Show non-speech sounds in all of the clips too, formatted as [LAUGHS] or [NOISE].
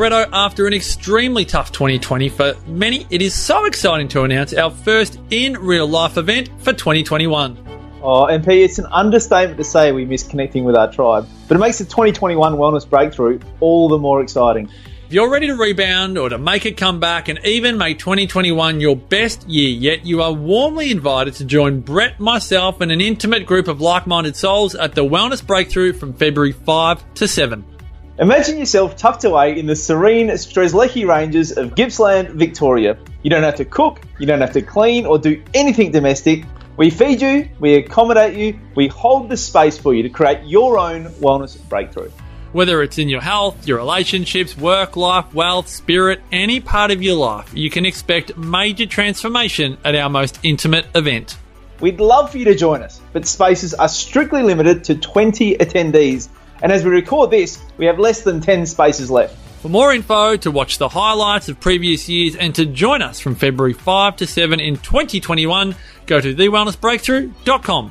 After an extremely tough 2020 for many, it is so exciting to announce our first in real life event for 2021. Oh, MP, it's an understatement to say we miss connecting with our tribe, but it makes the 2021 Wellness Breakthrough all the more exciting. If you're ready to rebound or to make a comeback and even make 2021 your best year yet, you are warmly invited to join Brett, myself, and an intimate group of like minded souls at the Wellness Breakthrough from February 5 to 7. Imagine yourself tucked away in the serene Strzelecki Ranges of Gippsland, Victoria. You don't have to cook, you don't have to clean or do anything domestic. We feed you, we accommodate you, we hold the space for you to create your own wellness breakthrough. Whether it's in your health, your relationships, work life, wealth, spirit, any part of your life, you can expect major transformation at our most intimate event. We'd love for you to join us, but spaces are strictly limited to 20 attendees. And as we record this, we have less than 10 spaces left. For more info, to watch the highlights of previous years, and to join us from February 5 to 7 in 2021, go to thewellnessbreakthrough.com.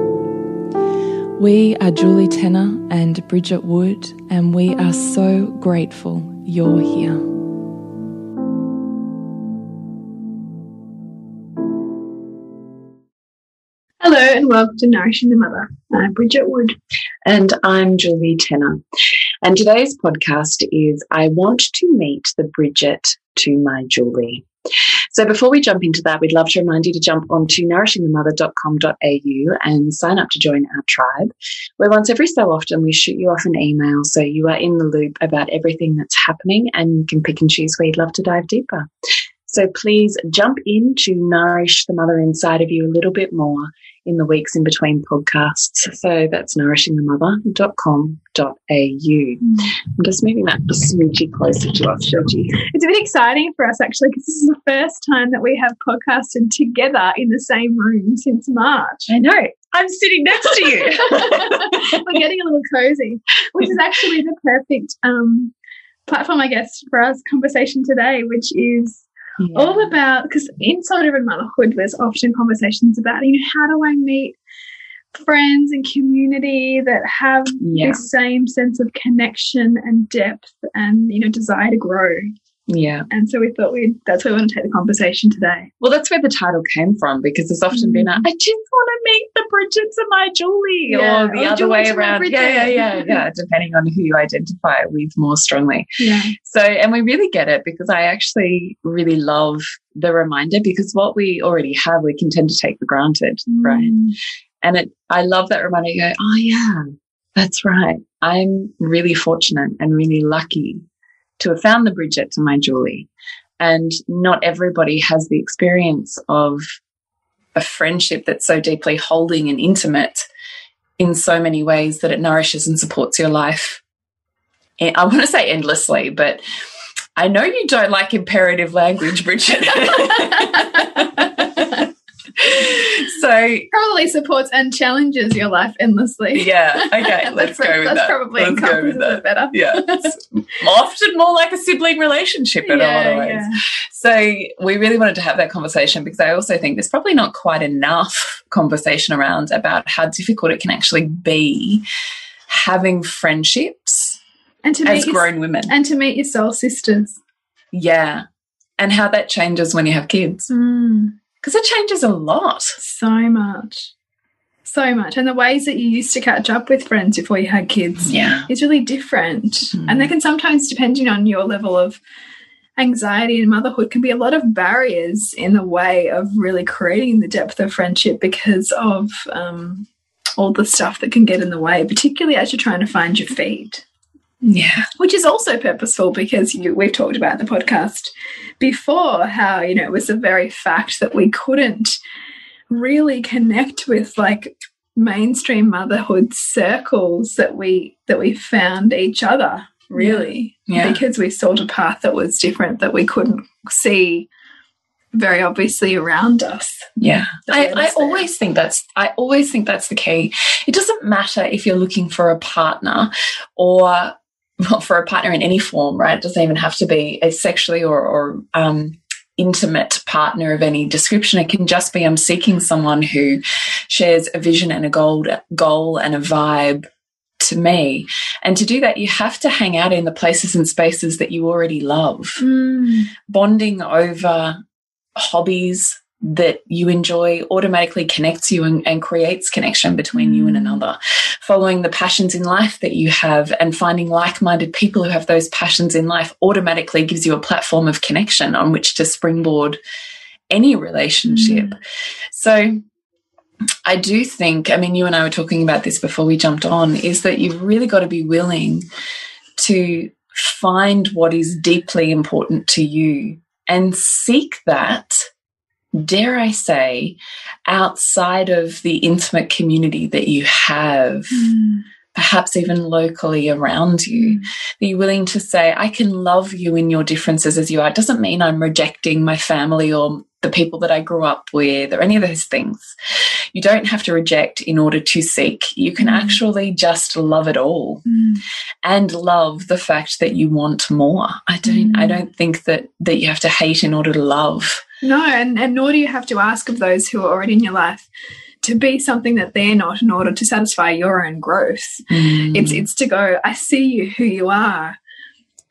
We are Julie Tenner and Bridget Wood, and we are so grateful you're here. Hello and welcome to Nourishing the Mother. I'm Bridget Wood. And I'm Julie Tenner. And today's podcast is I Want to Meet the Bridget to My Julie. So before we jump into that, we'd love to remind you to jump onto nourishingthemother.com.au and sign up to join our tribe, where once every so often we shoot you off an email so you are in the loop about everything that's happening and you can pick and choose where you'd love to dive deeper. So please jump in to nourish the mother inside of you a little bit more in the weeks in between podcasts. So that's nourishingthemother.com.au. Mm. I'm just moving that a smoochie closer to us, Georgie. It's a bit exciting for us actually because this is the first time that we have podcasted together in the same room since March. I know. I'm sitting next to you. [LAUGHS] We're getting a little cozy, which is actually the perfect um, platform, I guess, for our conversation today, which is yeah. all about because inside of a motherhood there's often conversations about you know how do i meet friends and community that have yeah. the same sense of connection and depth and you know desire to grow yeah. And so we thought we that's where we want to take the conversation today. Well, that's where the title came from because there's often mm. been a, I just want to meet the Bridgets of my Julie yeah. or the or other way around. Yeah, yeah, yeah, [LAUGHS] yeah. Depending on who you identify with more strongly. Yeah. So, and we really get it because I actually really love the reminder because what we already have, we can tend to take for granted, mm. right? And it, I love that reminder. You go, oh yeah, that's right. I'm really fortunate and really lucky to have found the Bridget to my Julie. And not everybody has the experience of a friendship that's so deeply holding and intimate in so many ways that it nourishes and supports your life I want to say endlessly, but I know you don't like imperative language, Bridget. [LAUGHS] [LAUGHS] [LAUGHS] so probably supports and challenges your life endlessly. Yeah. Okay. [LAUGHS] Let's go with that's that. probably Let's go with encompasses that. it better. Yeah. It's [LAUGHS] often more like a sibling relationship in a lot of ways. So we really wanted to have that conversation because I also think there's probably not quite enough conversation around about how difficult it can actually be having friendships And to as meet your, grown women. and to meet your soul sisters. Yeah. And how that changes when you have kids. Mm, Because it changes a lot. so much. So much. And the ways that you used to catch up with friends before you had kids Yeah. is really different. Mm. And they can sometimes, depending on your level of anxiety and motherhood, can be a lot of barriers in the way of really creating the depth of friendship because of um, all the stuff that can get in the way, particularly as you're trying to find your feet. Yeah. Which is also purposeful because you, we've talked about in the podcast before how, you know, it was the very fact that we couldn't really connect with like mainstream motherhood circles that we that we found each other really Yeah. because we sought a path that was different that we couldn't see very obviously around us Yeah. I, I always think that's I always think that's the key. It doesn't matter if you're looking for a partner or for a partner in any form, right? It doesn't even have to be a sexually or, or um, intimate partner of any description. It can just be I'm seeking someone who shares a vision and a goal, goal and a vibe to me. And to do that, you have to hang out in the places and spaces that you already love bonding over hobbies that you enjoy automatically connects you and, and creates connection between you and mm. another. Following the passions in life that you have and finding like minded people who have those passions in life automatically gives you a platform of connection on which to springboard any relationship. Mm. So, I do think, I mean, you and I were talking about this before we jumped on, is that you've really got to be willing to find what is deeply important to you and seek that, dare I say, outside of the intimate community that you have, mm. perhaps even locally around you. Mm. That you're willing to say, I can love you in your differences as you are. It doesn't mean I'm rejecting my family or the people that I grew up with or any of those things. You don't have to reject in order to seek. You can mm. actually just love it all and love the fact that you want more. I don't I don't think that that you have to hate in order to love. No, and, and nor do you have to ask of those who are already in your life to be something that they're not in order to satisfy your own growth. Mm. It's it's to go, I see you who you are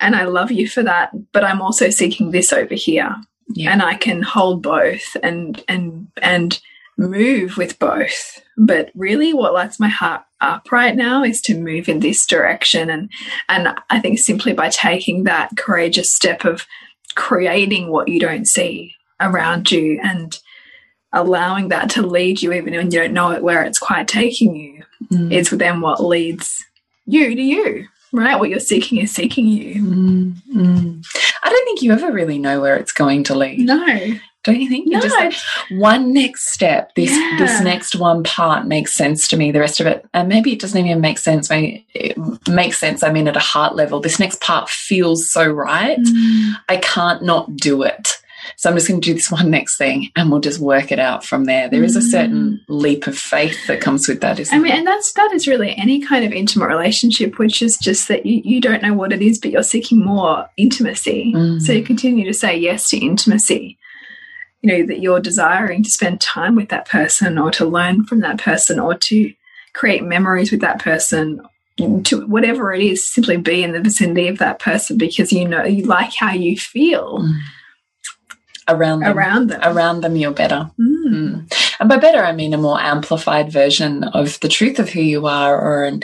and I love you for that, but I'm also seeking this over here. Yeah. And I can hold both and and and move with both. But really what lights my heart up right now is to move in this direction and and I think simply by taking that courageous step of creating what you don't see around you and allowing that to lead you even when you don't know it where it's quite taking you Mm. is then what leads you to you right what you're seeking is seeking you Mm, mm. I don't think you ever really know where it's going to lead. no Don't you think? You're no just like, one next step, this Yeah. this next one part makes sense to me. The rest of it, and maybe it doesn't even make sense. Maybe it makes sense. I mean, at a heart level, this next part feels so right. Mm. I can't not do it. So I'm just going to do this one next thing, and we'll just work it out from there. There is a certain leap of faith that comes with that, isn't I mean, there? and that's that is really any kind of intimate relationship, which is just that you, you don't know what it is, but you're seeking more intimacy. Mm. So you continue to say yes to intimacy. You know, that you're desiring to spend time with that person or to learn from that person or to create memories with that person to whatever it is, simply be in the vicinity of that person because you know you like how you feel Mm. Around them, around them. around them, you're better. Mm. Mm. And by better, I mean a more amplified version of the truth of who you are or an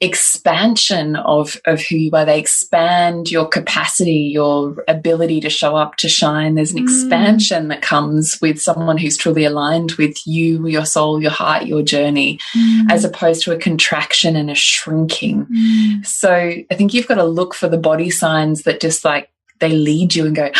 expansion of, of who you are. They expand your capacity, your ability to show up, to shine. There's an Mm. expansion that comes with someone who's truly aligned with you, your soul, your heart, your journey, Mm. as opposed to a contraction and a shrinking. Mm. So I think you've got to look for the body signs that just like they lead you and go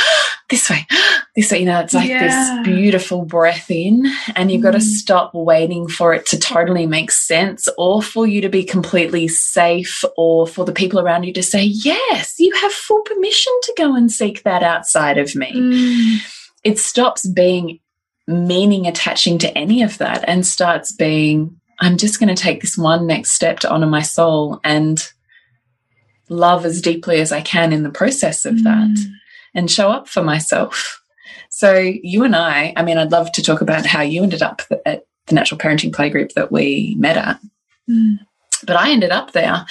this way, [GASPS] this, way. you know, it's like Yeah. this beautiful breath in, and you've got to stop waiting for it to totally make sense or for you to be completely safe or for the people around you to say, Yes, you have full permission to go and seek that outside of me. Mm. It stops being meaning attaching to any of that and starts being, I'm just going to take this one next step to honor my soul and love as deeply as I can in the process of that and show up for myself. So, you and I, I mean, I'd love to talk about how you ended up at the natural parenting playgroup that we met at. Mm. But I ended up there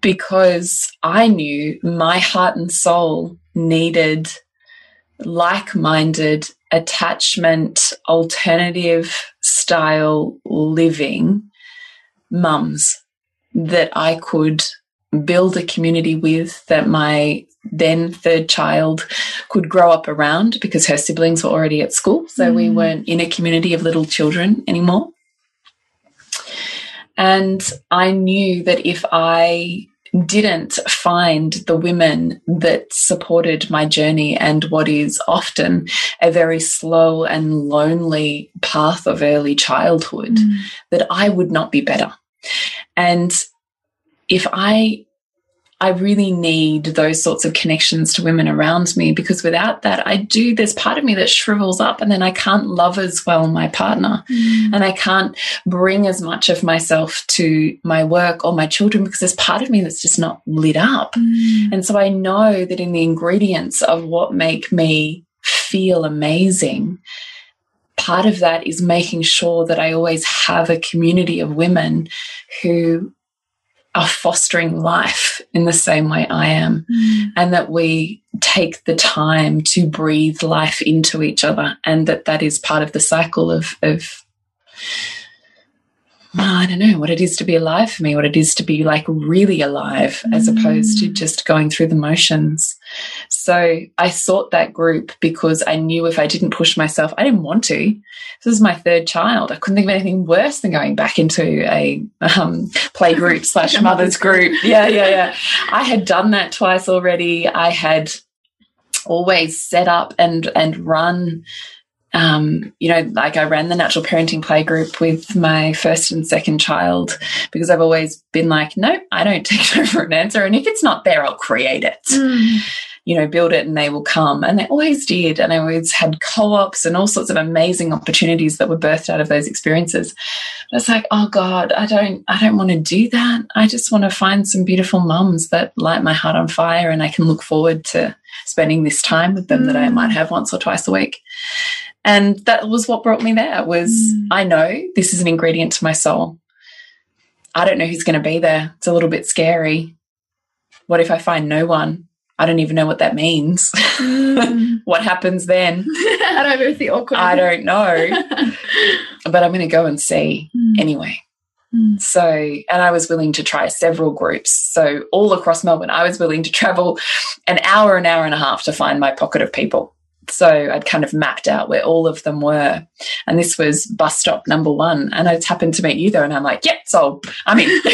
because I knew my heart and soul needed like minded, attachment, alternative style living mums that I could build a community with that my then third child could grow up around because her siblings were already at school. So we Mm. weren't in a community of little children anymore. And I knew that if I didn't find the women that supported my journey and what is often a very slow and lonely path of early childhood, Mm. that I would not be better. And if I I really need those sorts of connections to women around me because without that, I do, there's part of me that shrivels up and then I can't love as well my partner Mm. and I can't bring as much of myself to my work or my children because there's part of me that's just not lit up. Mm. And so I know that in the ingredients of what make me feel amazing, part of that is making sure that I always have a community of women who are fostering life in the same way I am, Mm. and that we take the time to breathe life into each other, and that that is part of the cycle of, of I don't know what it is to be alive for me, what it is to be like really alive as opposed to just going through the motions. So I sought that group because I knew if I didn't push myself, I didn't want to. This is my third child. I couldn't think of anything worse than going back into a um, play [LAUGHS] group slash mother's group. Yeah, yeah, yeah. I had done that twice already. I had always set up and and run um, you know, like I ran the natural parenting play group with my first and second child because I've always been like, nope, I don't [LAUGHS] take no for an answer. And if it's not there, I'll create it, Mm. you know, build it and they will come. And they always did. And I always had co ops and all sorts of amazing opportunities that were birthed out of those experiences. But it's like, oh God, I don't, I don't want to do that. I just want to find some beautiful mums that light my heart on fire and I can look forward to spending this time with them that I Mm. might have once or twice a week and that was what brought me there was Mm. i know this is an ingredient to my soul i don't know who's going to be there it's a little bit scary what if i find no one i don't even know what that means Mm. [LAUGHS] what happens then [LAUGHS] I don't know if the awkward. i don't [LAUGHS] know but i'm going to go and see Mm. anyway Mm. so and i was willing to try several groups so all across melbourne i was willing to travel an hour an hour and a half to find my pocket of people so I'd kind of mapped out where all of them were. And this was bus stop number one. And I just happened to meet you there. And I'm like, yep, sold. I'm in. [LAUGHS]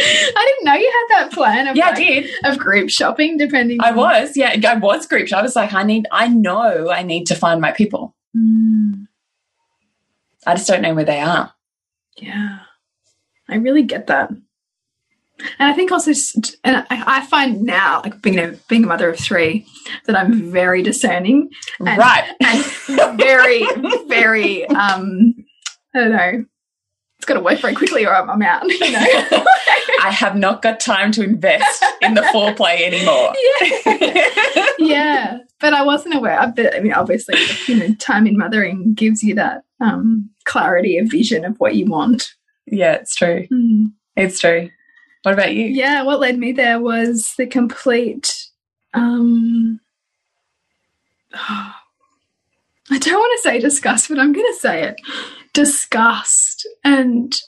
I didn't know you had that plan of, yeah, I did. of group shopping, depending. I was. Yeah, I was group. Shopping. I was like, I need, I know I need to find my people. Mm, I just don't know where they are. yeah, I really get that. And I think also, and I, find now, like being a being a mother of three, that I'm very discerning and, right. and [LAUGHS] very, very, um, I don't know. It's got to work very quickly, or I'm, I'm out. You know. [LAUGHS] I have not got time to invest in the foreplay anymore. [LAUGHS] yeah. yeah, but I wasn't aware. I, but, I mean, obviously, you know, time in mothering gives you that um, clarity of vision of what you want. yeah, it's true. Mm. It's true. What about you? Yeah, what led me there was the complete. Um, [SIGHS] I don't want to say disgust, but I'm going to say it. Disgust and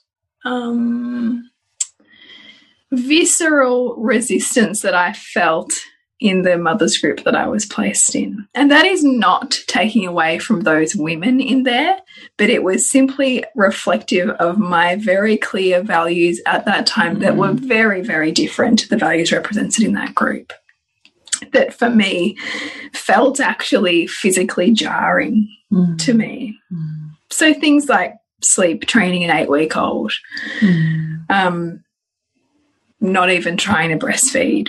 um, visceral resistance that I felt in the mother's group that I was placed in. And that is not taking away from those women in there, but it was simply reflective of my very clear values at that time that were very, very different to the values represented in that group. that for me felt actually physically jarring Mm. to me. Mm. So things like sleep training an eight week old, Mm. um, not even trying to breastfeed.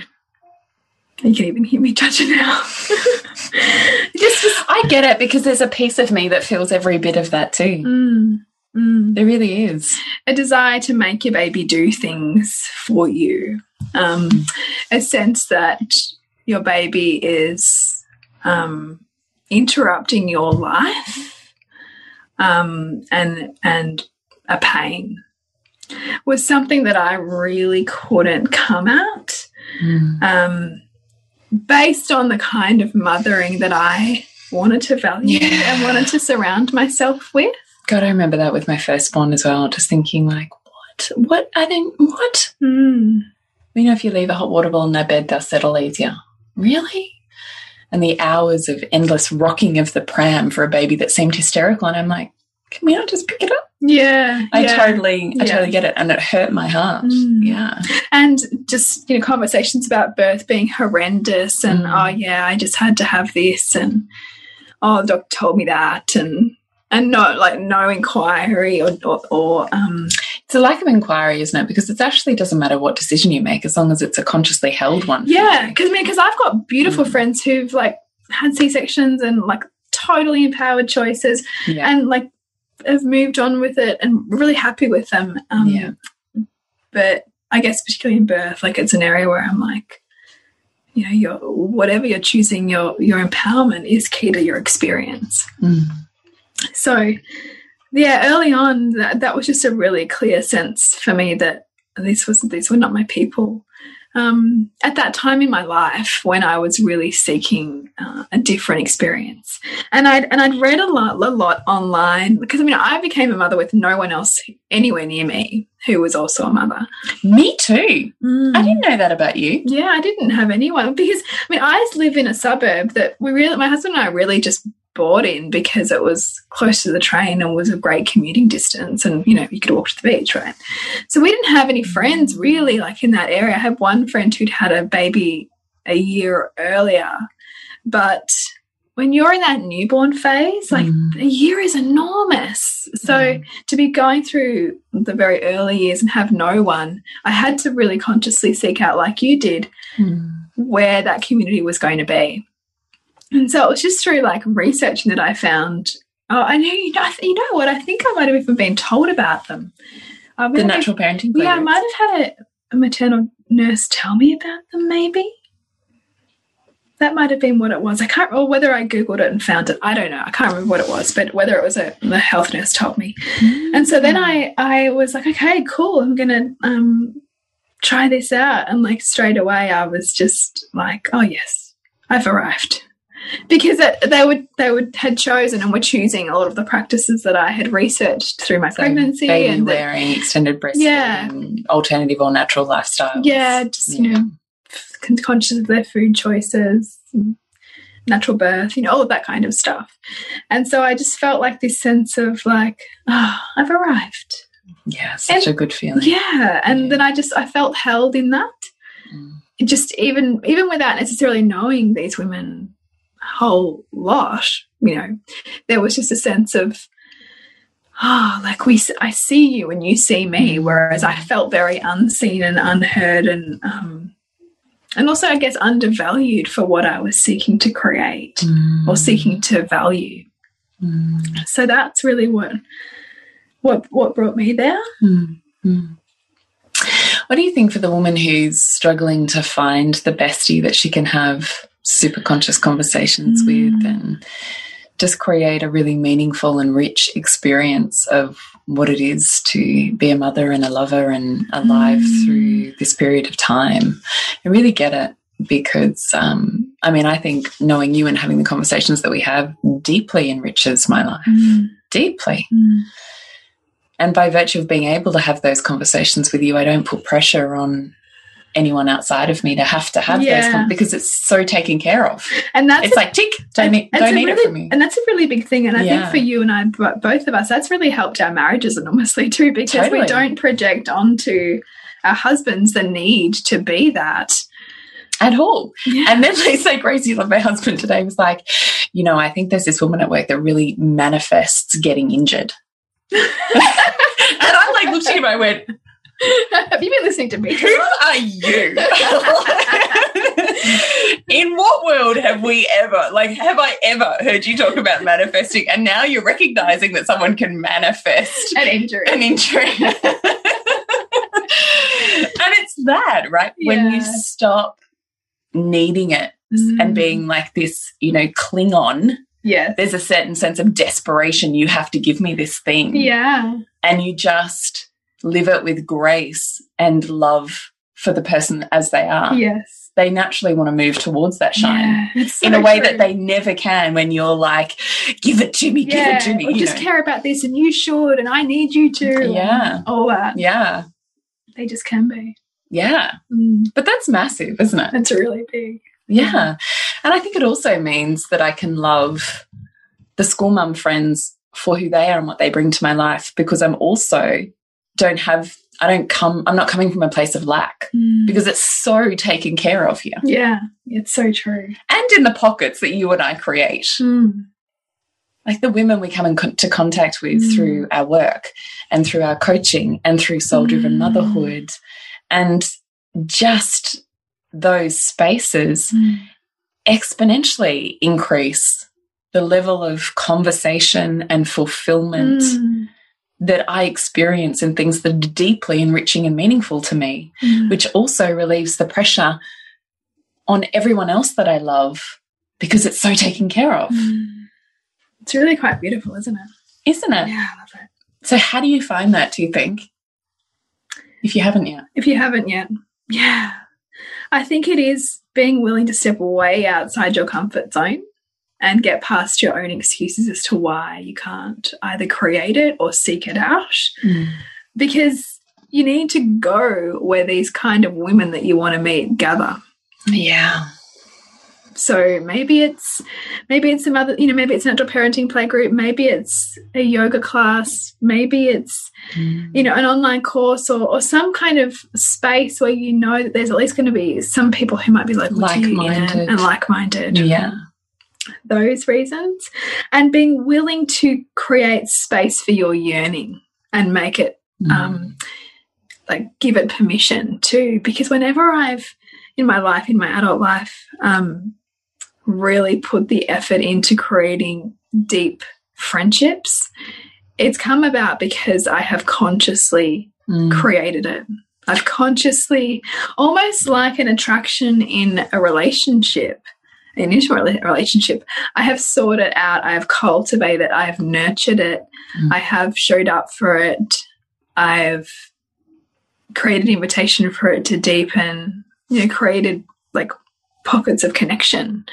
You can even hear me judging now. [LAUGHS] just, just I get it because there's a piece of me that feels every bit of that too. mm, mm. There really is. a desire to make your baby do things for you, um, a sense that your baby is um, interrupting your life, um, and and a pain was something that I really couldn't come at, Mm. um, based on the kind of mothering that I wanted to value Yeah. and wanted to surround myself with. God, I remember that with my firstborn as well. Just thinking, like, what? What? I don't. What? Mm. You know, if you leave a hot water ball in their bed, they'll settle easier. Really? And the hours of endless rocking of the pram for a baby that seemed hysterical, and I'm like, can we not just pick it up? Yeah, I yeah. totally, I Yeah. totally get it, and it hurt my heart. Mm. Yeah, and just you know conversations about birth being horrendous and Mm. oh yeah i just had to have this and oh the doctor told me that and and no like no inquiry or or, or um it's a lack of inquiry, isn't it? Because it actually doesn't matter what decision you make as long as it's a consciously held one. yeah because i mean because i've got beautiful Mm. friends who've like had c-sections and like totally empowered choices yeah, and like have moved on with it and really happy with them um Yeah. but i guess particularly in birth like it's an area where i'm like you know your whatever you're choosing your your empowerment is key to your experience Mm. so yeah early on that, that was just a really clear sense for me that these was these were not my people um, at that time in my life when I was really seeking uh, a different experience, and I'd and I'd read a lot, a lot online because I mean I became a mother with no one else anywhere near me who was also a mother. me too. Mm. I didn't know that about you. Yeah, I didn't have anyone because I mean I live in a suburb that we really my husband and I really just bought in because it was close to the train and was a great commuting distance and you know you could walk to the beach right so we didn't have any friends really like in that area i had one friend who'd had a baby a year earlier but when you're in that newborn phase like Mm. a year is enormous so Mm. to be going through the very early years and have no one i had to really consciously seek out like you did Mm. where that community was going to be. And so it was just through like researching that I found. Oh, I know you know. You know what? I think I might have even been told about them. I The have- natural parenting. yeah, I might have had a, a maternal nurse tell me about them. Maybe that might have been what it was. I can't, remember whether I googled it and found it. I don't know. I can't remember what it was, but whether it was a the health nurse told me. And so then I I was like, okay, cool. I'm gonna um try this out. And like straight away, I was just like, oh yes, I've arrived. Because it, they would they would had chosen and were choosing a lot of the practices that I had researched through my So pregnancy and the- wearing, extended breastfeeding, Yeah. alternative or natural lifestyle. yeah, just you know, conscious of their food choices, natural birth, you know, all of that kind of stuff. And so I just felt like this sense of like, oh, I've arrived. yeah, such And- a good feeling. Yeah, and Yeah. then I just I felt held in that. Mm. Just even even without necessarily knowing these women whole lot, you know, there was just a sense of ah, like we I see you and you see me, whereas I felt very unseen and unheard and um and also I guess undervalued for what I was seeking to create Mm. or seeking to value. Mm. So that's really what what what brought me there. Mm. Mm. What do you think for the woman who's struggling to find the bestie that she can have super conscious conversations Mm. with and just create a really meaningful and rich experience of what it is to be a mother and a lover and alive Mm. through this period of time? I really get it because, um, I mean, I think knowing you and having the conversations that we have deeply enriches my life. Deeply. And by virtue of being able to have those conversations with you, I don't put pressure on anyone outside of me to have to have those Yeah. con- because it's so taken care of. And that's It's a- like tick, don't need, don't need really, it from you. And that's a really big thing. And I Yeah. think for you and I, both of us, that's really helped our marriages enormously too, because Totally. we don't project onto our husbands the need to be that. at all. Yeah. And then they say Gracie, like my husband today, was like, you know, I think there's this woman at work that really manifests getting injured. [LAUGHS] and I'm like looked at him, I went, [LAUGHS] Have you been listening to me? Who are you? In what world have we ever, like, have I ever heard you talk about manifesting? And now you're recognizing that someone can manifest An injury. an injury. and it's that, right? When you stop needing it and Mm. being like this, you know, cling on, Yes. there's a certain sense of desperation. You have to give me this thing. Yeah. And you just live it with grace and love for the person as they are. Yes. They naturally want to move towards that shine. Yeah. So In a way true. that they never can when you're like, give it to me, give it to me. Or you just know. care about this and you should and I need you to. Yeah. All that. Yeah. They just can be. Yeah. Mm. But that's massive, isn't it? That's really big. Yeah. And I think it also means that I can love the school mum friends for who they are and what they bring to my life because I'm also don't have I don't come I'm not coming from a place of lack because it's so taken care of here. yeah, it's so true. And in the pockets that you and I create. Mm. Like the women we come into contact with Mm. through our work and through our coaching and through soul driven Mm. motherhood and just those spaces exponentially increase the level of conversation and fulfillment Mm. That I experience in things that are deeply enriching and meaningful to me, Mm. which also relieves the pressure on everyone else that I love because it's so taken care of, Mm. It's really quite beautiful, isn't it? isn't it? Yeah, I love it. So, how do you find that, do you think? If you haven't yet. If you haven't yet, yeah. I think it is being willing to step way outside your comfort zone and get past your own excuses as to why you can't either create it or seek it out. Mm. Because you need to go where these kind of women that you want to meet gather. Yeah. So maybe it's maybe it's some other you know maybe it's an natural parenting play group maybe it's a yoga class maybe it's mm. you know an online course or, or some kind of space where you know that there's at least going to be some people who might be local to you, you know, Like-minded. and like-minded Yeah. Those reasons and being willing to create space for your yearning and make it um like give it permission to because whenever i've in my life in my adult life um really put the effort into creating deep friendships it's come about because i have consciously Mm. created it. I've consciously almost like an attraction in a relationship rela- relationship i have sought it out. I have cultivated it. I have nurtured it. Mm. i have showed up for it. I've created invitation for it to deepen you know created like pockets of connection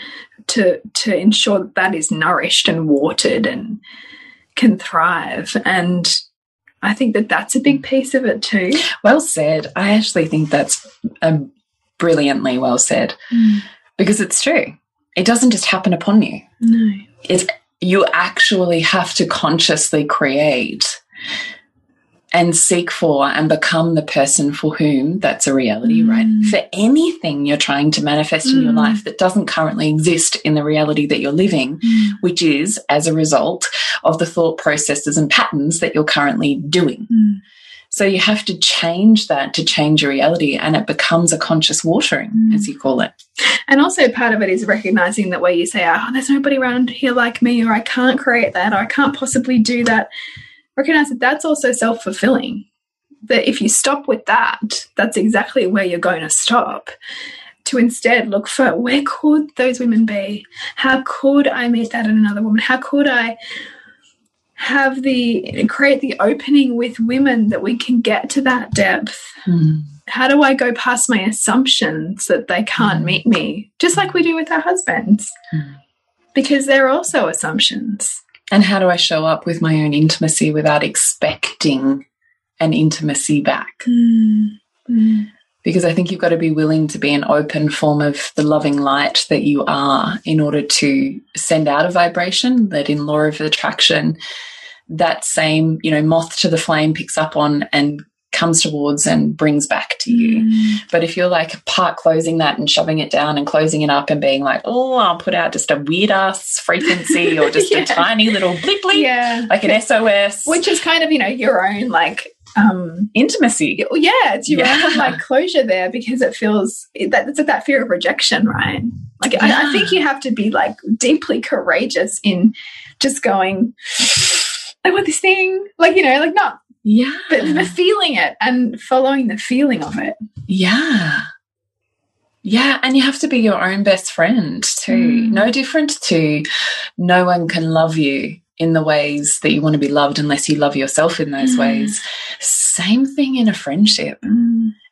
to to ensure that that is nourished and watered and can thrive. And i think that that's a big piece of it too. Well said. I actually think that's um, brilliantly well said. Because it's true. It doesn't just happen upon you. no It's you actually have to consciously create and seek for and become the person for whom that's a reality, Mm. right? For anything you're trying to manifest in your Mm. life that doesn't currently exist in the reality that you're living, which is as a result of the thought processes and patterns that you're currently doing. So you have to change that to change your reality, and it becomes a conscious watering, Mm. as you call it. And also part of it is recognizing that where you say, oh, there's nobody around here like me, or I can't create that, or I can't possibly do that, recognize that that's also self fulfilling. That if you stop with that, that's exactly where you're going to stop. To instead look for where could those women be? How could I meet that in another woman? How could I have the create the opening with women that we can get to that depth? how do I go past my assumptions that they can't Mm. meet me, just like we do with our husbands? Mm. Because they're also assumptions. And how do I show up with my own intimacy without expecting an intimacy back? Because I think you've got to be willing to be an open form of the loving light that you are in order to send out a vibration that in law of attraction, that same, you know, moth to the flame picks up on and comes towards and brings back to you. Mm. But if you're like part closing that and shoving it down and closing it up and being like, oh, I'll put out just a weird ass frequency or [LAUGHS] just Yeah. a tiny little bleep bleep, Yeah. like an SOS, Which is kind of, you know, your own like um intimacy. yeah, it's your Yeah. like [LAUGHS] closure there because it feels that it's like that fear of rejection, right? Like I, I think you have to be like deeply courageous in just going, I want this thing, like you know, like not, Yeah. but, but feeling it and following the feeling of it. Yeah. Yeah, and you have to be your own best friend too. Mm. No different to no one can love you in the ways that you want to be loved unless you love yourself in those Mm. ways. Same thing in a friendship.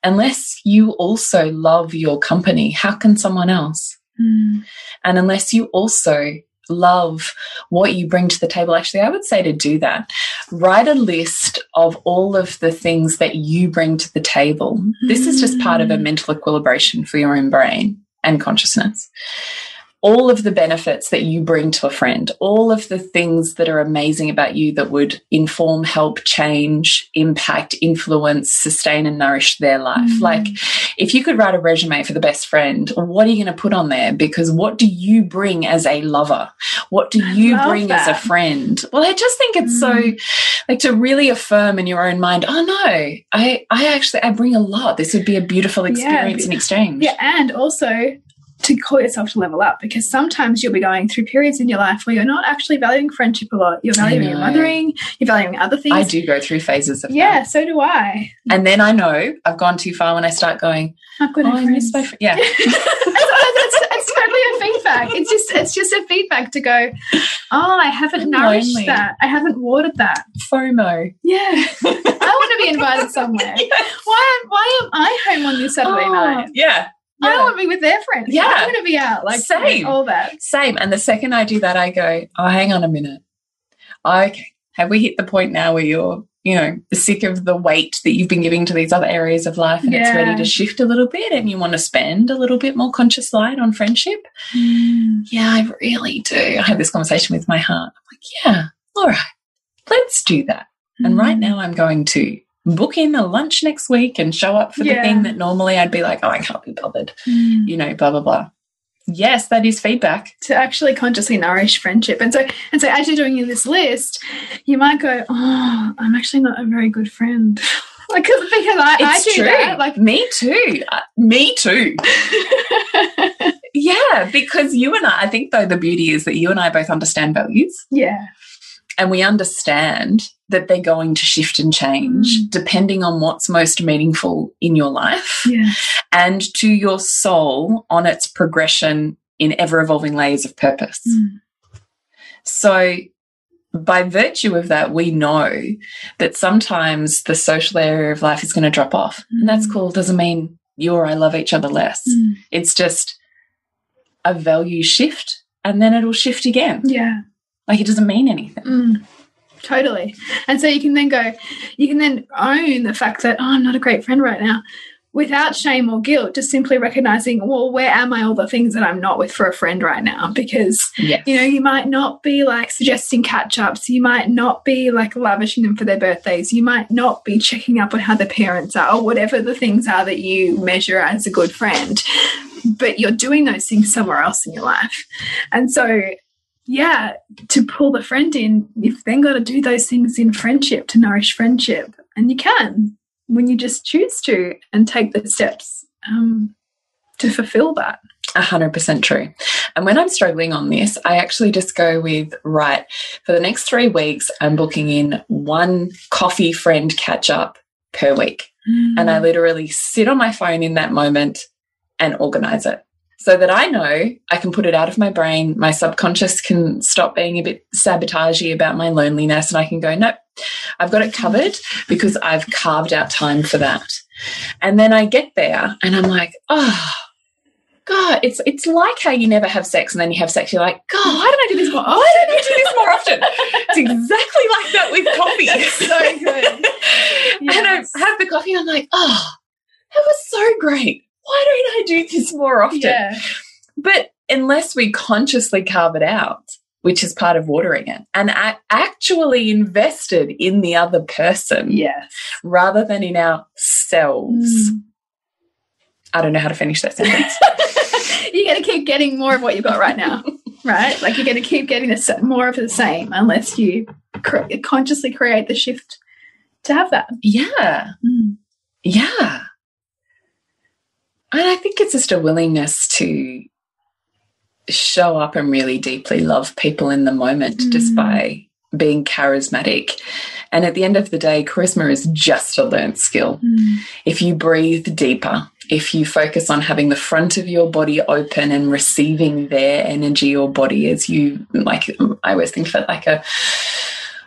Unless you also love your company, how can someone else? Mm. And unless you also love what you bring to the table, actually, I would say to do that. Write a list of all of the things that you bring to the table. This is just part of a mental equilibration for your own brain and consciousness. All of the benefits that you bring to a friend, all of the things that are amazing about you that would inform, help, change, impact, influence, sustain, and nourish their life. Mm. Like, if you could write a resume for the best friend, what are you going to put on there? Because what do you bring as a lover? What do you bring as a friend? Well, I just think it's so Mm. like to really affirm in your own mind, oh no, I, I actually, I bring a lot. This would be a beautiful Yeah, experience in exchange. Yeah, and also to call yourself to level up because sometimes you'll be going through periods in your life where you're not actually valuing friendship a lot. You're valuing your mothering, you're valuing other things. I do go through phases of Yeah, that. so do I. And then I know I've gone too far when I start going, I've got oh, I miss my friend. Yeah. [LAUGHS] it's, totally a feedback. It's just it's just a feedback to go, oh, I haven't I'm nourished lonely. that. I haven't watered that. FOMO. Yeah. [LAUGHS] I want to be invited somewhere. Why am why am I home on this Saturday Oh, night? Yeah. I Yeah. want to be with their friends. Yeah. I want to be out. Like Same. all that. Same. And the second I do that, I go, oh, hang on a minute. Okay. Have we hit the point now where you're, you know, sick of the weight that you've been giving to these other areas of life and it's ready to shift a little bit and you want to spend a little bit more conscious light on friendship? Yeah, I really do. I had this conversation with my heart. I'm like, yeah, all right, let's do that. And Mm. right now I'm going to book in a lunch next week and show up for the thing that normally I'd be like, oh, I can't be bothered, Mm. you know, blah, blah, blah. Yes, that is feedback. to actually consciously nourish friendship. And so and so as you're doing this list, you might go, Oh, I'm actually not a very good friend. [LAUGHS] like 'cause- because I, I do true. that. Like me too. Uh, me too. [LAUGHS] Yeah, because you and I, I think though the beauty is that you and I both understand values Yeah. and we understand that they're going to shift and change Mm. depending on what's most meaningful in your life Yeah. and to your soul on its progression in ever evolving layers of purpose. Mm. So, by virtue of that, we know that sometimes the social area of life is going to drop off. And that's Mm. cool. Doesn't mean you or I love each other less. Mm. It's just a value shift and then it'll shift again. Yeah. Like it doesn't mean anything. Totally. And so you can then go, you can then own the fact that, oh, I'm not a great friend right now without shame or guilt, just simply recognizing, well, where am I all the things that I'm not with for a friend right now? Because Yes. you know, you might not be like suggesting catch ups. You might not be like lavishing them for their birthdays. You might not be checking up on how their parents are or whatever the things are that you measure as a good friend. But you're doing those things somewhere else in your life. And so, yeah, to pull the friend in, you've then got to do those things in friendship to nourish friendship. And you can when you just choose to and take the steps um, to fulfill that. A hundred percent true. And when I'm struggling on this, I actually just go with right for the next three weeks. I'm booking in one coffee friend catch up per week, and I literally sit on my phone in that moment and organize it so that I know I can put it out of my brain. My subconscious can stop being a bit sabotagey about my loneliness, and I can go, nope, I've got it covered because I've carved out time for that. And then I get there and I'm like, oh, God, it's it's like how you never have sex and then you have sex. You're like, God, why don't I do this more? Why don't I do this more often? It's exactly like that with coffee. That's so good. [LAUGHS] And I have the coffee and I'm like, oh, that was so great. Why don't I do this more often? Yeah. But unless we consciously carve it out, which is part of watering it, and actually invested in the other person Yes. rather than in ourselves. Mm. I don't know how to finish that sentence. [LAUGHS] you're going to keep getting more of what you've got right now, right? Like you're going to keep getting sa- more of the same unless you cre consciously create the shift to have that. yeah. Yeah. And I think it's just a willingness to show up and really deeply love people in the moment just Mm. by being charismatic. And at the end of the day, charisma is just a learned skill. If you breathe deeper, if you focus on having the front of your body open and receiving their energy or body as you, like, I always think of it like a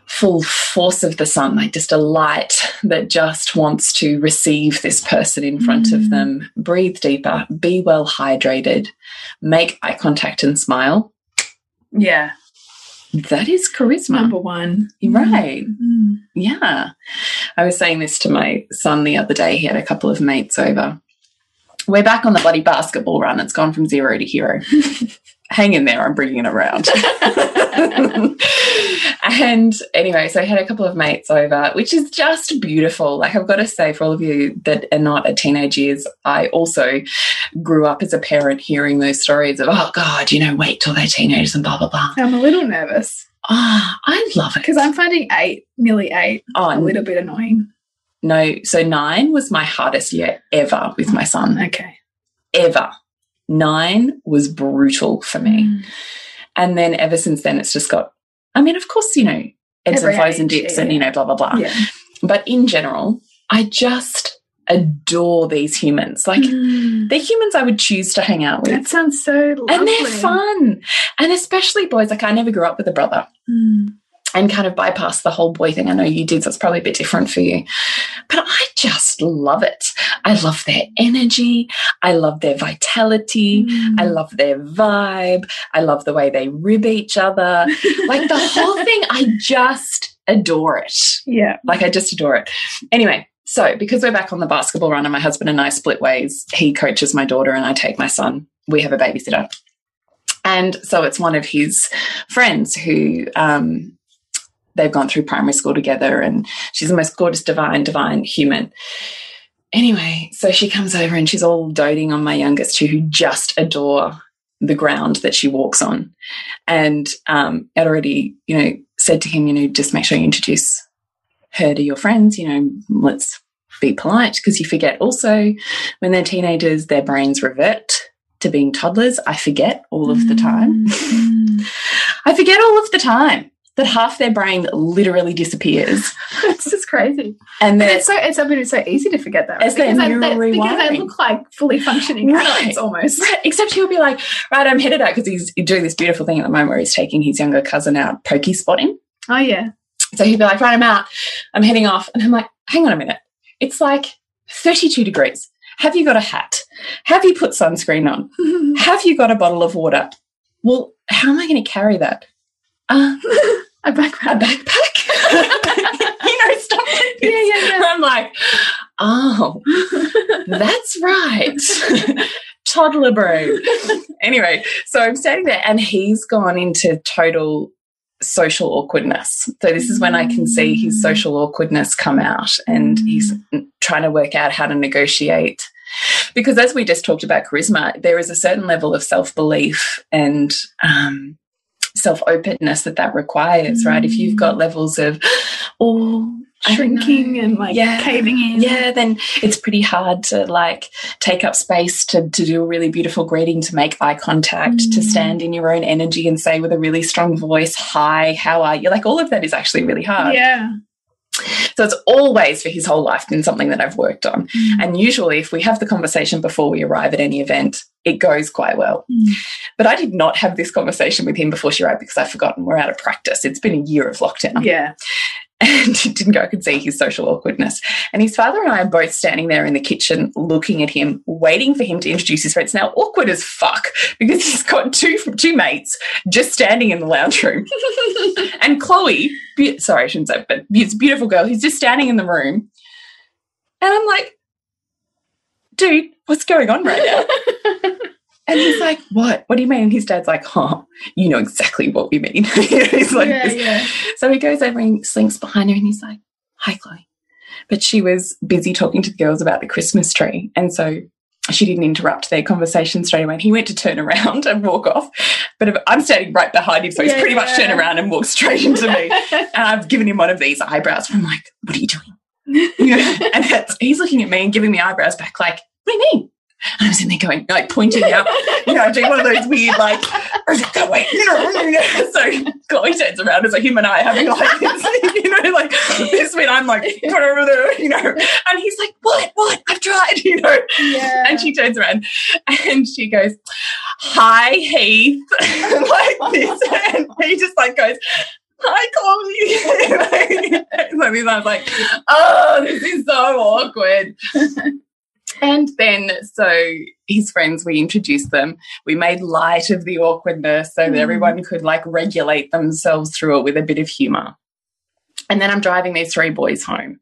full force of the sun, like just a light that just wants to receive this person in front of them. Breathe deeper, be well hydrated, make eye contact and smile. Yeah. That is charisma. Number one. Right. Mm. Yeah. I was saying this to my son the other day. He had a couple of mates over. We're back on the bloody basketball run. It's gone from zero to hero. [LAUGHS] Hang in there. I'm bringing it around. [LAUGHS] and anyway, so I had a couple of mates over, which is just beautiful. Like, I've got to say, for all of you that are not at teenage years, I also grew up as a parent hearing those stories of, oh, God, you know, wait till they're teenagers and blah, blah, blah. I'm a little nervous Ah, I love it. because I'm finding eight, nearly eight, Oh, a little bit annoying. No, so nine was my hardest year ever with my son. Okay. Ever. Nine was brutal for me. And then ever since then, it's just got, I mean, of course, you know, ebbs Every and flows and dips yeah, and, you know, blah, blah, blah. Yeah. But in general, I just adore these humans. Like, Mm. they're humans I would choose to hang out with. That sounds so lovely. and they're fun. And especially boys. Like, I never grew up with a brother. Mm. And kind of bypass the whole boy thing. I know you did, so it's probably a bit different for you. But I just love it. I love their energy. I love their vitality. I Mm. love their vibe. I love the way they rib each other. Like the whole [LAUGHS] thing, I just adore it. Yeah. Like I just adore it. Anyway, so because we're back on the basketball run and my husband and I split ways, he coaches my daughter and I take my son. We have a babysitter. And so it's one of his friends who um, they've gone through primary school together and she's the most gorgeous, divine, divine human. Anyway, so she comes over and she's all doting on my youngest two who just adore the ground that she walks on. And um, Ed already, you know, said to him, you know, just make sure you introduce her to your friends, you know, let's be polite because you forget also when they're teenagers, their brains revert to being toddlers. I forget all of the time. Mm. [LAUGHS] I forget all of the time that half their brain literally disappears. [LAUGHS] it's just crazy. And then it's so it's mean, it's so easy to forget that. It's their because, they, neural they, because they look like fully functioning Right. adults almost. Right, except he'll be like, right, I'm headed out because he's doing this beautiful thing at the moment where he's taking his younger cousin out pokey spotting. Oh yeah. So he'd be like, right, I'm out. I'm heading off. And I'm like, hang on a minute. It's like 32 degrees. Have you got a hat? Have you put sunscreen on? [LAUGHS] Have you got a bottle of water? Well, how am I going to carry that? Uh, [LAUGHS] a a backpack. backpack? you know, stuff like this. Yeah, yeah, yeah. I'm like, oh, that's right. [LAUGHS] Toddler brain. anyway, so I'm standing there and he's gone into total social awkwardness. So this is when I can see his social awkwardness come out and he's trying to work out how to negotiate. Because as we just talked about charisma, there is a certain level of self-belief and um, self-openness that that requires, right? If you've got levels of, oh, Shrinking and like Yeah. caving in. Yeah, then it's pretty hard to like take up space to, to do a really beautiful greeting, to make eye contact, to Mm. stand in your own energy and say with a really strong voice, Hi, how are you? Like all of that is actually really hard. Yeah. So it's always for his whole life been something that I've worked on. Mm. And usually, if we have the conversation before we arrive at any event, it goes quite well. Mm. But I did not have this conversation with him before she arrived because I've forgotten we're out of practice. It's been a year of lockdown Yeah. [LAUGHS] and didn't go. Could see his social awkwardness. And his father and I are both standing there in the kitchen looking at him, waiting for him to introduce his friends. Now, awkward as fuck because he's got two two mates just standing in the lounge room. [LAUGHS] and Chloe, sorry, I shouldn't say, but this beautiful girl, he's just standing in the room. And I'm like, dude, what's going on right now? [LAUGHS] And he's like, What? What do you mean? And his dad's like, Oh, you know exactly what we mean. [LAUGHS] he's like, yeah, yeah. So he goes over and slinks behind her and he's like, Hi, Chloe. But she was busy talking to the girls about the Christmas tree. And so she didn't interrupt their conversation straight away. And he went to turn around and walk off. But I'm standing right behind him. So he's Yeah, pretty much turned around and walked straight into me. [LAUGHS] and I've given him one of these eyebrows. And I'm like, What are you doing? You [LAUGHS] know, and that's, he's looking at me and giving me eyebrows back, like, What do you mean? And I'm sitting there going, like, pointing out, you know, doing one of those weird, like, oh, go away. You know, [LAUGHS] so Chloe turns around as like him and I having like [LAUGHS] this, you know, like this bit. I'm like, [LAUGHS] turning over there, you know, and he's like, what, what? I've tried, you know. Yeah. And she turns around and she goes, hi, Heath, like this. And he just like goes, hi, Chloe. so I was like, oh, this is so awkward. And then, so his friends, we introduced them. We made light of the awkwardness so that Mm. everyone could like regulate themselves through it with a bit of humor. And then I'm driving these three boys home.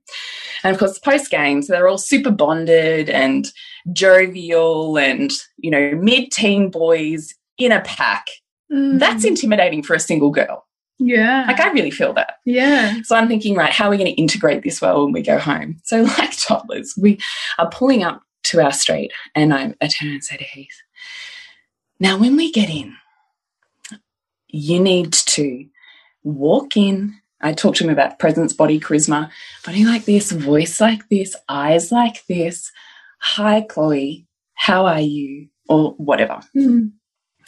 And of course, post game, so they're all super bonded and jovial and, you know, mid teen boys in a pack. Mm. That's intimidating for a single girl. Yeah. Like, I really feel that. yeah. So I'm thinking, right, how are we going to integrate this well when we go home? So, [LAUGHS] like toddlers, we are pulling up to our street, and I, I turn and say to Heath, Now, when we get in, you need to walk in. I talk to him about presence, body, charisma, body like this, voice like this, eyes like this. Hi, Chloe, how are you? Or whatever. Mm.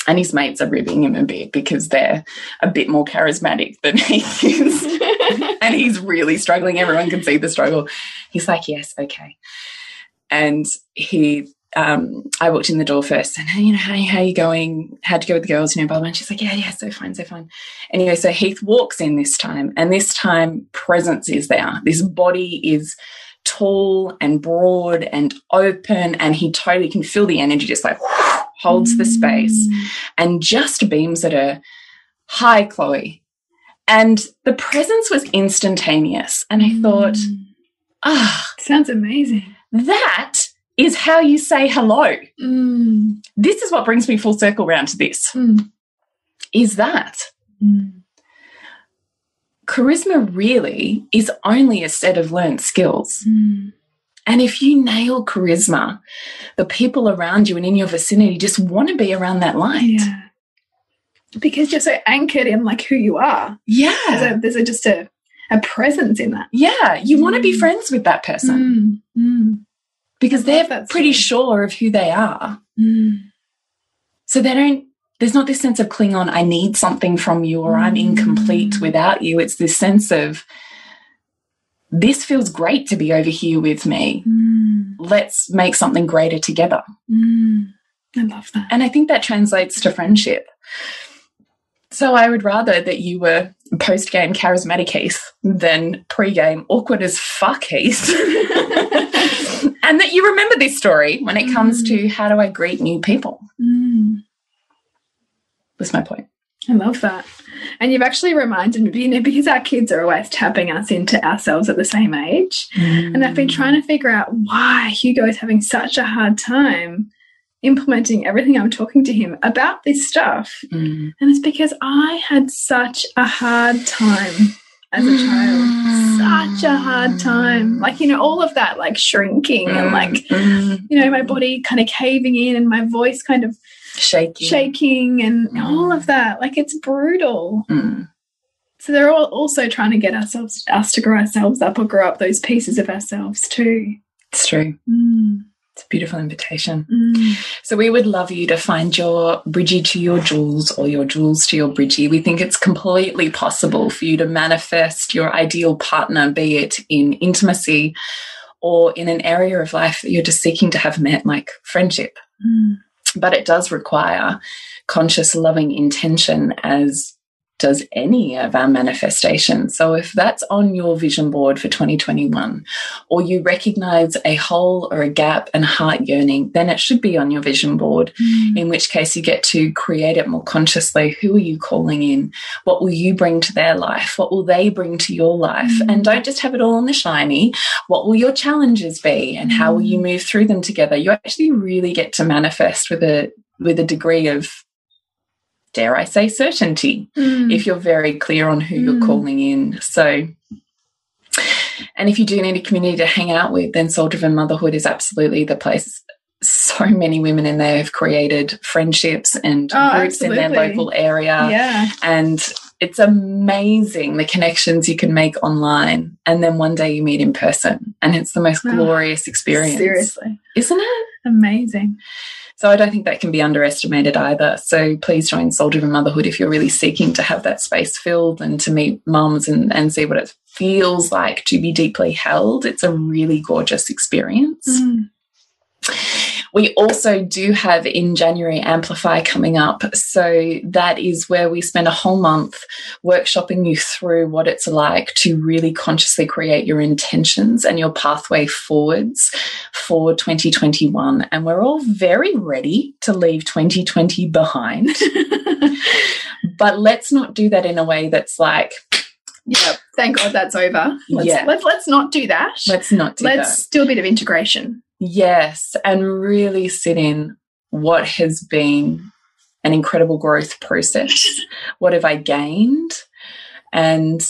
And his mates are ribbing him a bit because they're a bit more charismatic than [LAUGHS] he is [LAUGHS] and he's really struggling. Everyone can see the struggle. He's like, yes, okay. And he, um, I walked in the door first and, hey, you know, how, how you going? How'd you go with the girls? You know, blah, blah. And she's like, yeah, yeah, so fine, so fine. Anyway, so Heath walks in this time and this time presence is there. This body is tall and broad and open and he totally can feel the energy just like holds the space and just beams at her. Hi, Chloe. And the presence was instantaneous. And I thought, ah, Sounds amazing. that is how you say hello. Mm. This is what brings me full circle round to this. Mm. Is that Mm. charisma really is only a set of learned skills. Mm. And if you nail charisma, the people around you and in your vicinity just want to be around that light. Yeah. Because you're so anchored in like who you are. Yeah. There's, a, there's a, just a, a presence in that. Yeah. You want to be Mm. friends with that person Mm. Mm. because they're pretty sure of who they are. Mm. So they don't, there's not this sense of cling on, I need something from you or I'm incomplete Mm. without you. It's this sense of, this feels great to be over here with me. Mm. Let's make something greater together. Mm. I love that. And I think that translates to friendship. So I would rather that you were post game charismatic Heath than pre game awkward as fuck Heath. [LAUGHS] and that you remember this story when it comes to how do I greet new people. Mm. That's my point. I love that. [LAUGHS] And you've actually reminded me, [LAUGHS] because our kids are always tapping us into ourselves at the same age. And I've been trying to figure out why Hugo is having such a hard time implementing everything I'm talking to him about this stuff. Mm. And it's because I had such a hard time as a child. Such a hard time. Like, you know, all of that, like shrinking and like, Mm. you know, my body kind of caving in and my voice kind of shaking. shaking and all of that. Like, it's brutal. Mm. So they're all also trying to get ourselves, us to grow ourselves up or grow up those pieces of ourselves too. It's true. Mm, It's a beautiful invitation. mm, So we would love you to find your Bridgie to your Jules or your Jules to your Bridgie. We think it's completely possible for you to manifest your ideal partner, be it in intimacy or in an area of life that you're just seeking to have met, like friendship. mm. But it does require conscious, loving intention as does any of our manifestations. So if that's on your vision board for 2021, or you recognize a hole or a gap and heart yearning, then it should be on your vision board. In which case, you get to create it more consciously. Who are you calling in? What will you bring to their life? What will they bring to your life? Mm. And don't just have it all on the shiny. What will your challenges be? And how will you move through them together? You actually really get to manifest with a with a degree of, dare I say, certainty Mm. if you're very clear on who you're Mm. calling in. So, and if you do need a community to hang out with, then Soul Driven Motherhood is absolutely the place. So many women in there have created friendships and Oh, groups in their local area. yeah. And it's amazing the connections you can make online. And then one day you meet in person. And it's the most Oh, glorious experience. Seriously. Isn't it? Amazing. So I don't think that can be underestimated either. So please join Soul Driven Motherhood if you're really seeking to have that space filled and to meet mums and, and see what it feels like to be deeply held. It's a really gorgeous experience. Mm. We also do have in January Amplify coming up. So that is where we spend a whole month workshopping you through what it's like to really consciously create your intentions and your pathway forwards for 2021. And we're all very ready to leave 2020 behind. [LAUGHS] but let's not do that in a way that's like, Yeah. Thank God that's over. Let's, Yeah. let's let's not do that. let's not do Let's that. do a bit of integration. Yes, and really sit in what has been an incredible growth process. [LAUGHS] what have I gained? And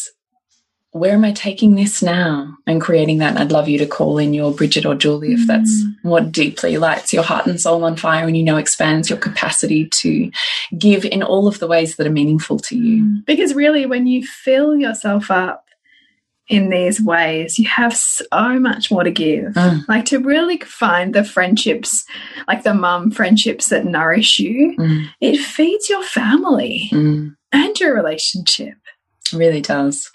where am I taking this now? And creating that. And I'd love you to call in your Bridget or Julie if that's Mm. what deeply lights your heart and soul on fire and you know expands your capacity to give in all of the ways that are meaningful to you. Because really, when you fill yourself up in these ways, you have so much more to give. Mm. Like to really find the friendships, like the mum friendships that nourish you, Mm, it feeds your family mm, and your relationship. really does.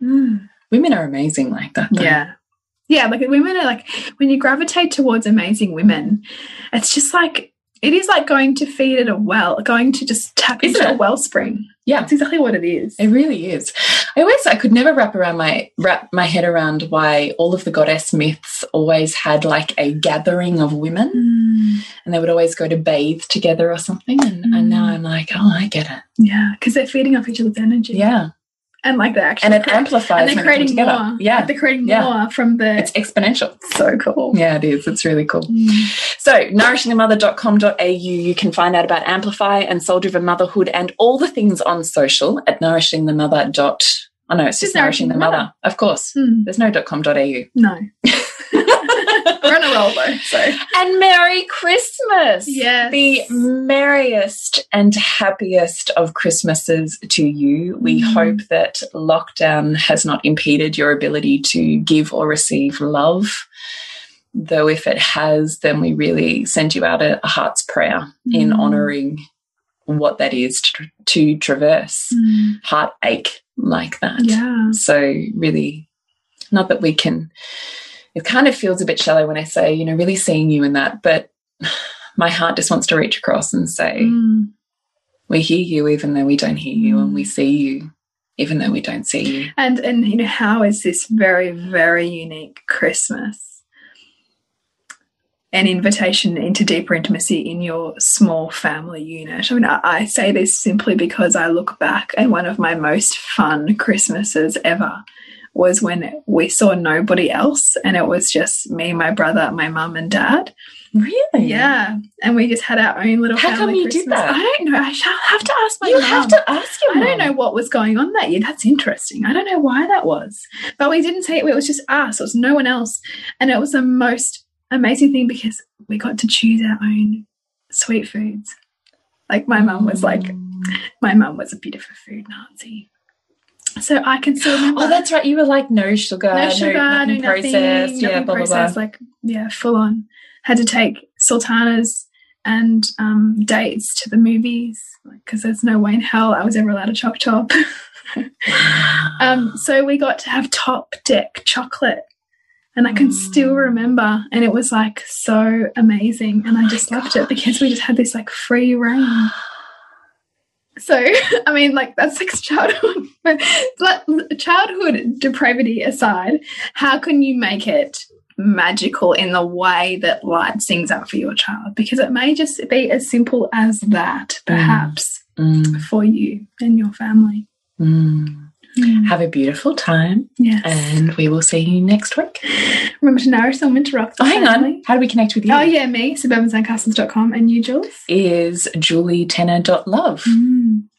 Women are amazing like that. though. Yeah. Yeah, like women are like when you gravitate towards amazing women, it's just like it is like going to feed at a well, going to just tap Isn't into a it? wellspring. Yeah. That's exactly what it is. It really is. I always I could never wrap around my wrap my head around why all of the goddess myths always had like a gathering of women Mm, and they would always go to bathe together or something and, and now I'm like, oh I get it. yeah, because they're feeding off each other's energy. Yeah. And like they're actually And it cre- amplifies and they're creating more. Yeah. Like, they're creating Yeah. more from the. It's exponential. so cool. Yeah, it is. It's really cool. Mm. So, nourishingthemother.com.au, you can find out about Amplify and Soul Driven Motherhood and all the things on social at nourishingthemother. dot. Oh no, it's just, Just nourishing Nourishing the the mother. Mother. Of course. Hmm. There's no .com.au. No, [LAUGHS] we're on a roll though. So And Merry Christmas! Yes. The merriest and happiest of Christmases to you. We Mm. hope that lockdown has not impeded your ability to give or receive love. Though, if it has, then we really send you out a, a heart's prayer in Mm. honoring what that is to, to traverse heartache like that. yeah, So really, not that we can. It kind of feels a bit shallow when I say, you know, really seeing you in that, but [SIGHS] my heart just wants to reach across and say, Mm. we hear you even though we don't hear you, and we see you even though we don't see you. and and you know how is this very very unique Christmas? An invitation into deeper intimacy in your small family unit. I mean, I, I say this simply because I look back and one of my most fun Christmases ever was when we saw nobody else and it was just me, my brother, my mum, and dad. Really? Yeah, and we just had our own little. How come family you did that? I don't know. I shall have to ask my You mum. have to ask your I don't know what was going on that year. That's interesting. I don't know why that was, but we didn't say it. It was just us. It was no one else, and it was the most amazing thing because we got to choose our own sweet foods. Like my mum was like, mm. my mum was a bit of a food Nazi, so I can still [GASPS] remember. Oh, that's right. You were like no sugar, no sugar, no nothing nothing, processed. nothing yeah, blah blah processed. blah. Like yeah, full on. Had to take sultanas and um, dates to the movies because there's no way in hell I was ever allowed a choc top. um, so we got to have top deck chocolate. And I can still Mm. remember, and it was like so amazing, and I just loved it because we just had this like free reign. So, [LAUGHS] I mean, like that's like childhood, [LAUGHS] but childhood depravity aside, how can you make it magical in the way that lights things up for your child? Because it may just be as simple as that, perhaps, Mm, for you and your family. mm. Mm. Have a beautiful time. Yes. And we will see you next week. Remember to nourish someone to rock Oh, hang family. on. How do we connect with you? Oh, yeah, me, suburbansandcastles.com. And you, Jules? Is julietenner.love. Mm.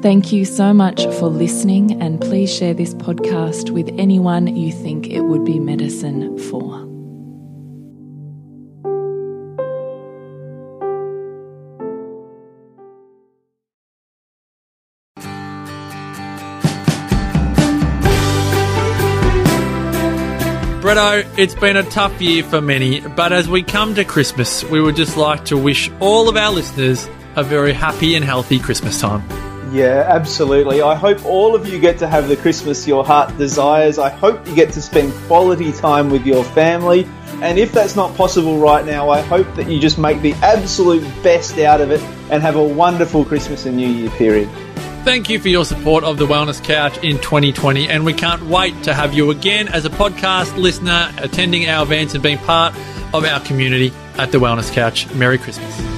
Thank you so much for listening, and please share this podcast with anyone you think it would be medicine for. Bretto, it's been a tough year for many, but as we come to Christmas, we would just like to wish all of our listeners a very happy and healthy Christmas time. Yeah, absolutely. I hope all of you get to have the Christmas your heart desires. I hope you get to spend quality time with your family. And if that's not possible right now, I hope that you just make the absolute best out of it and have a wonderful Christmas and New Year period. Thank you for your support of the Wellness Couch in 2020, and we can't wait to have you again as a podcast listener, attending our events and being part of our community at the Wellness Couch. Merry Christmas.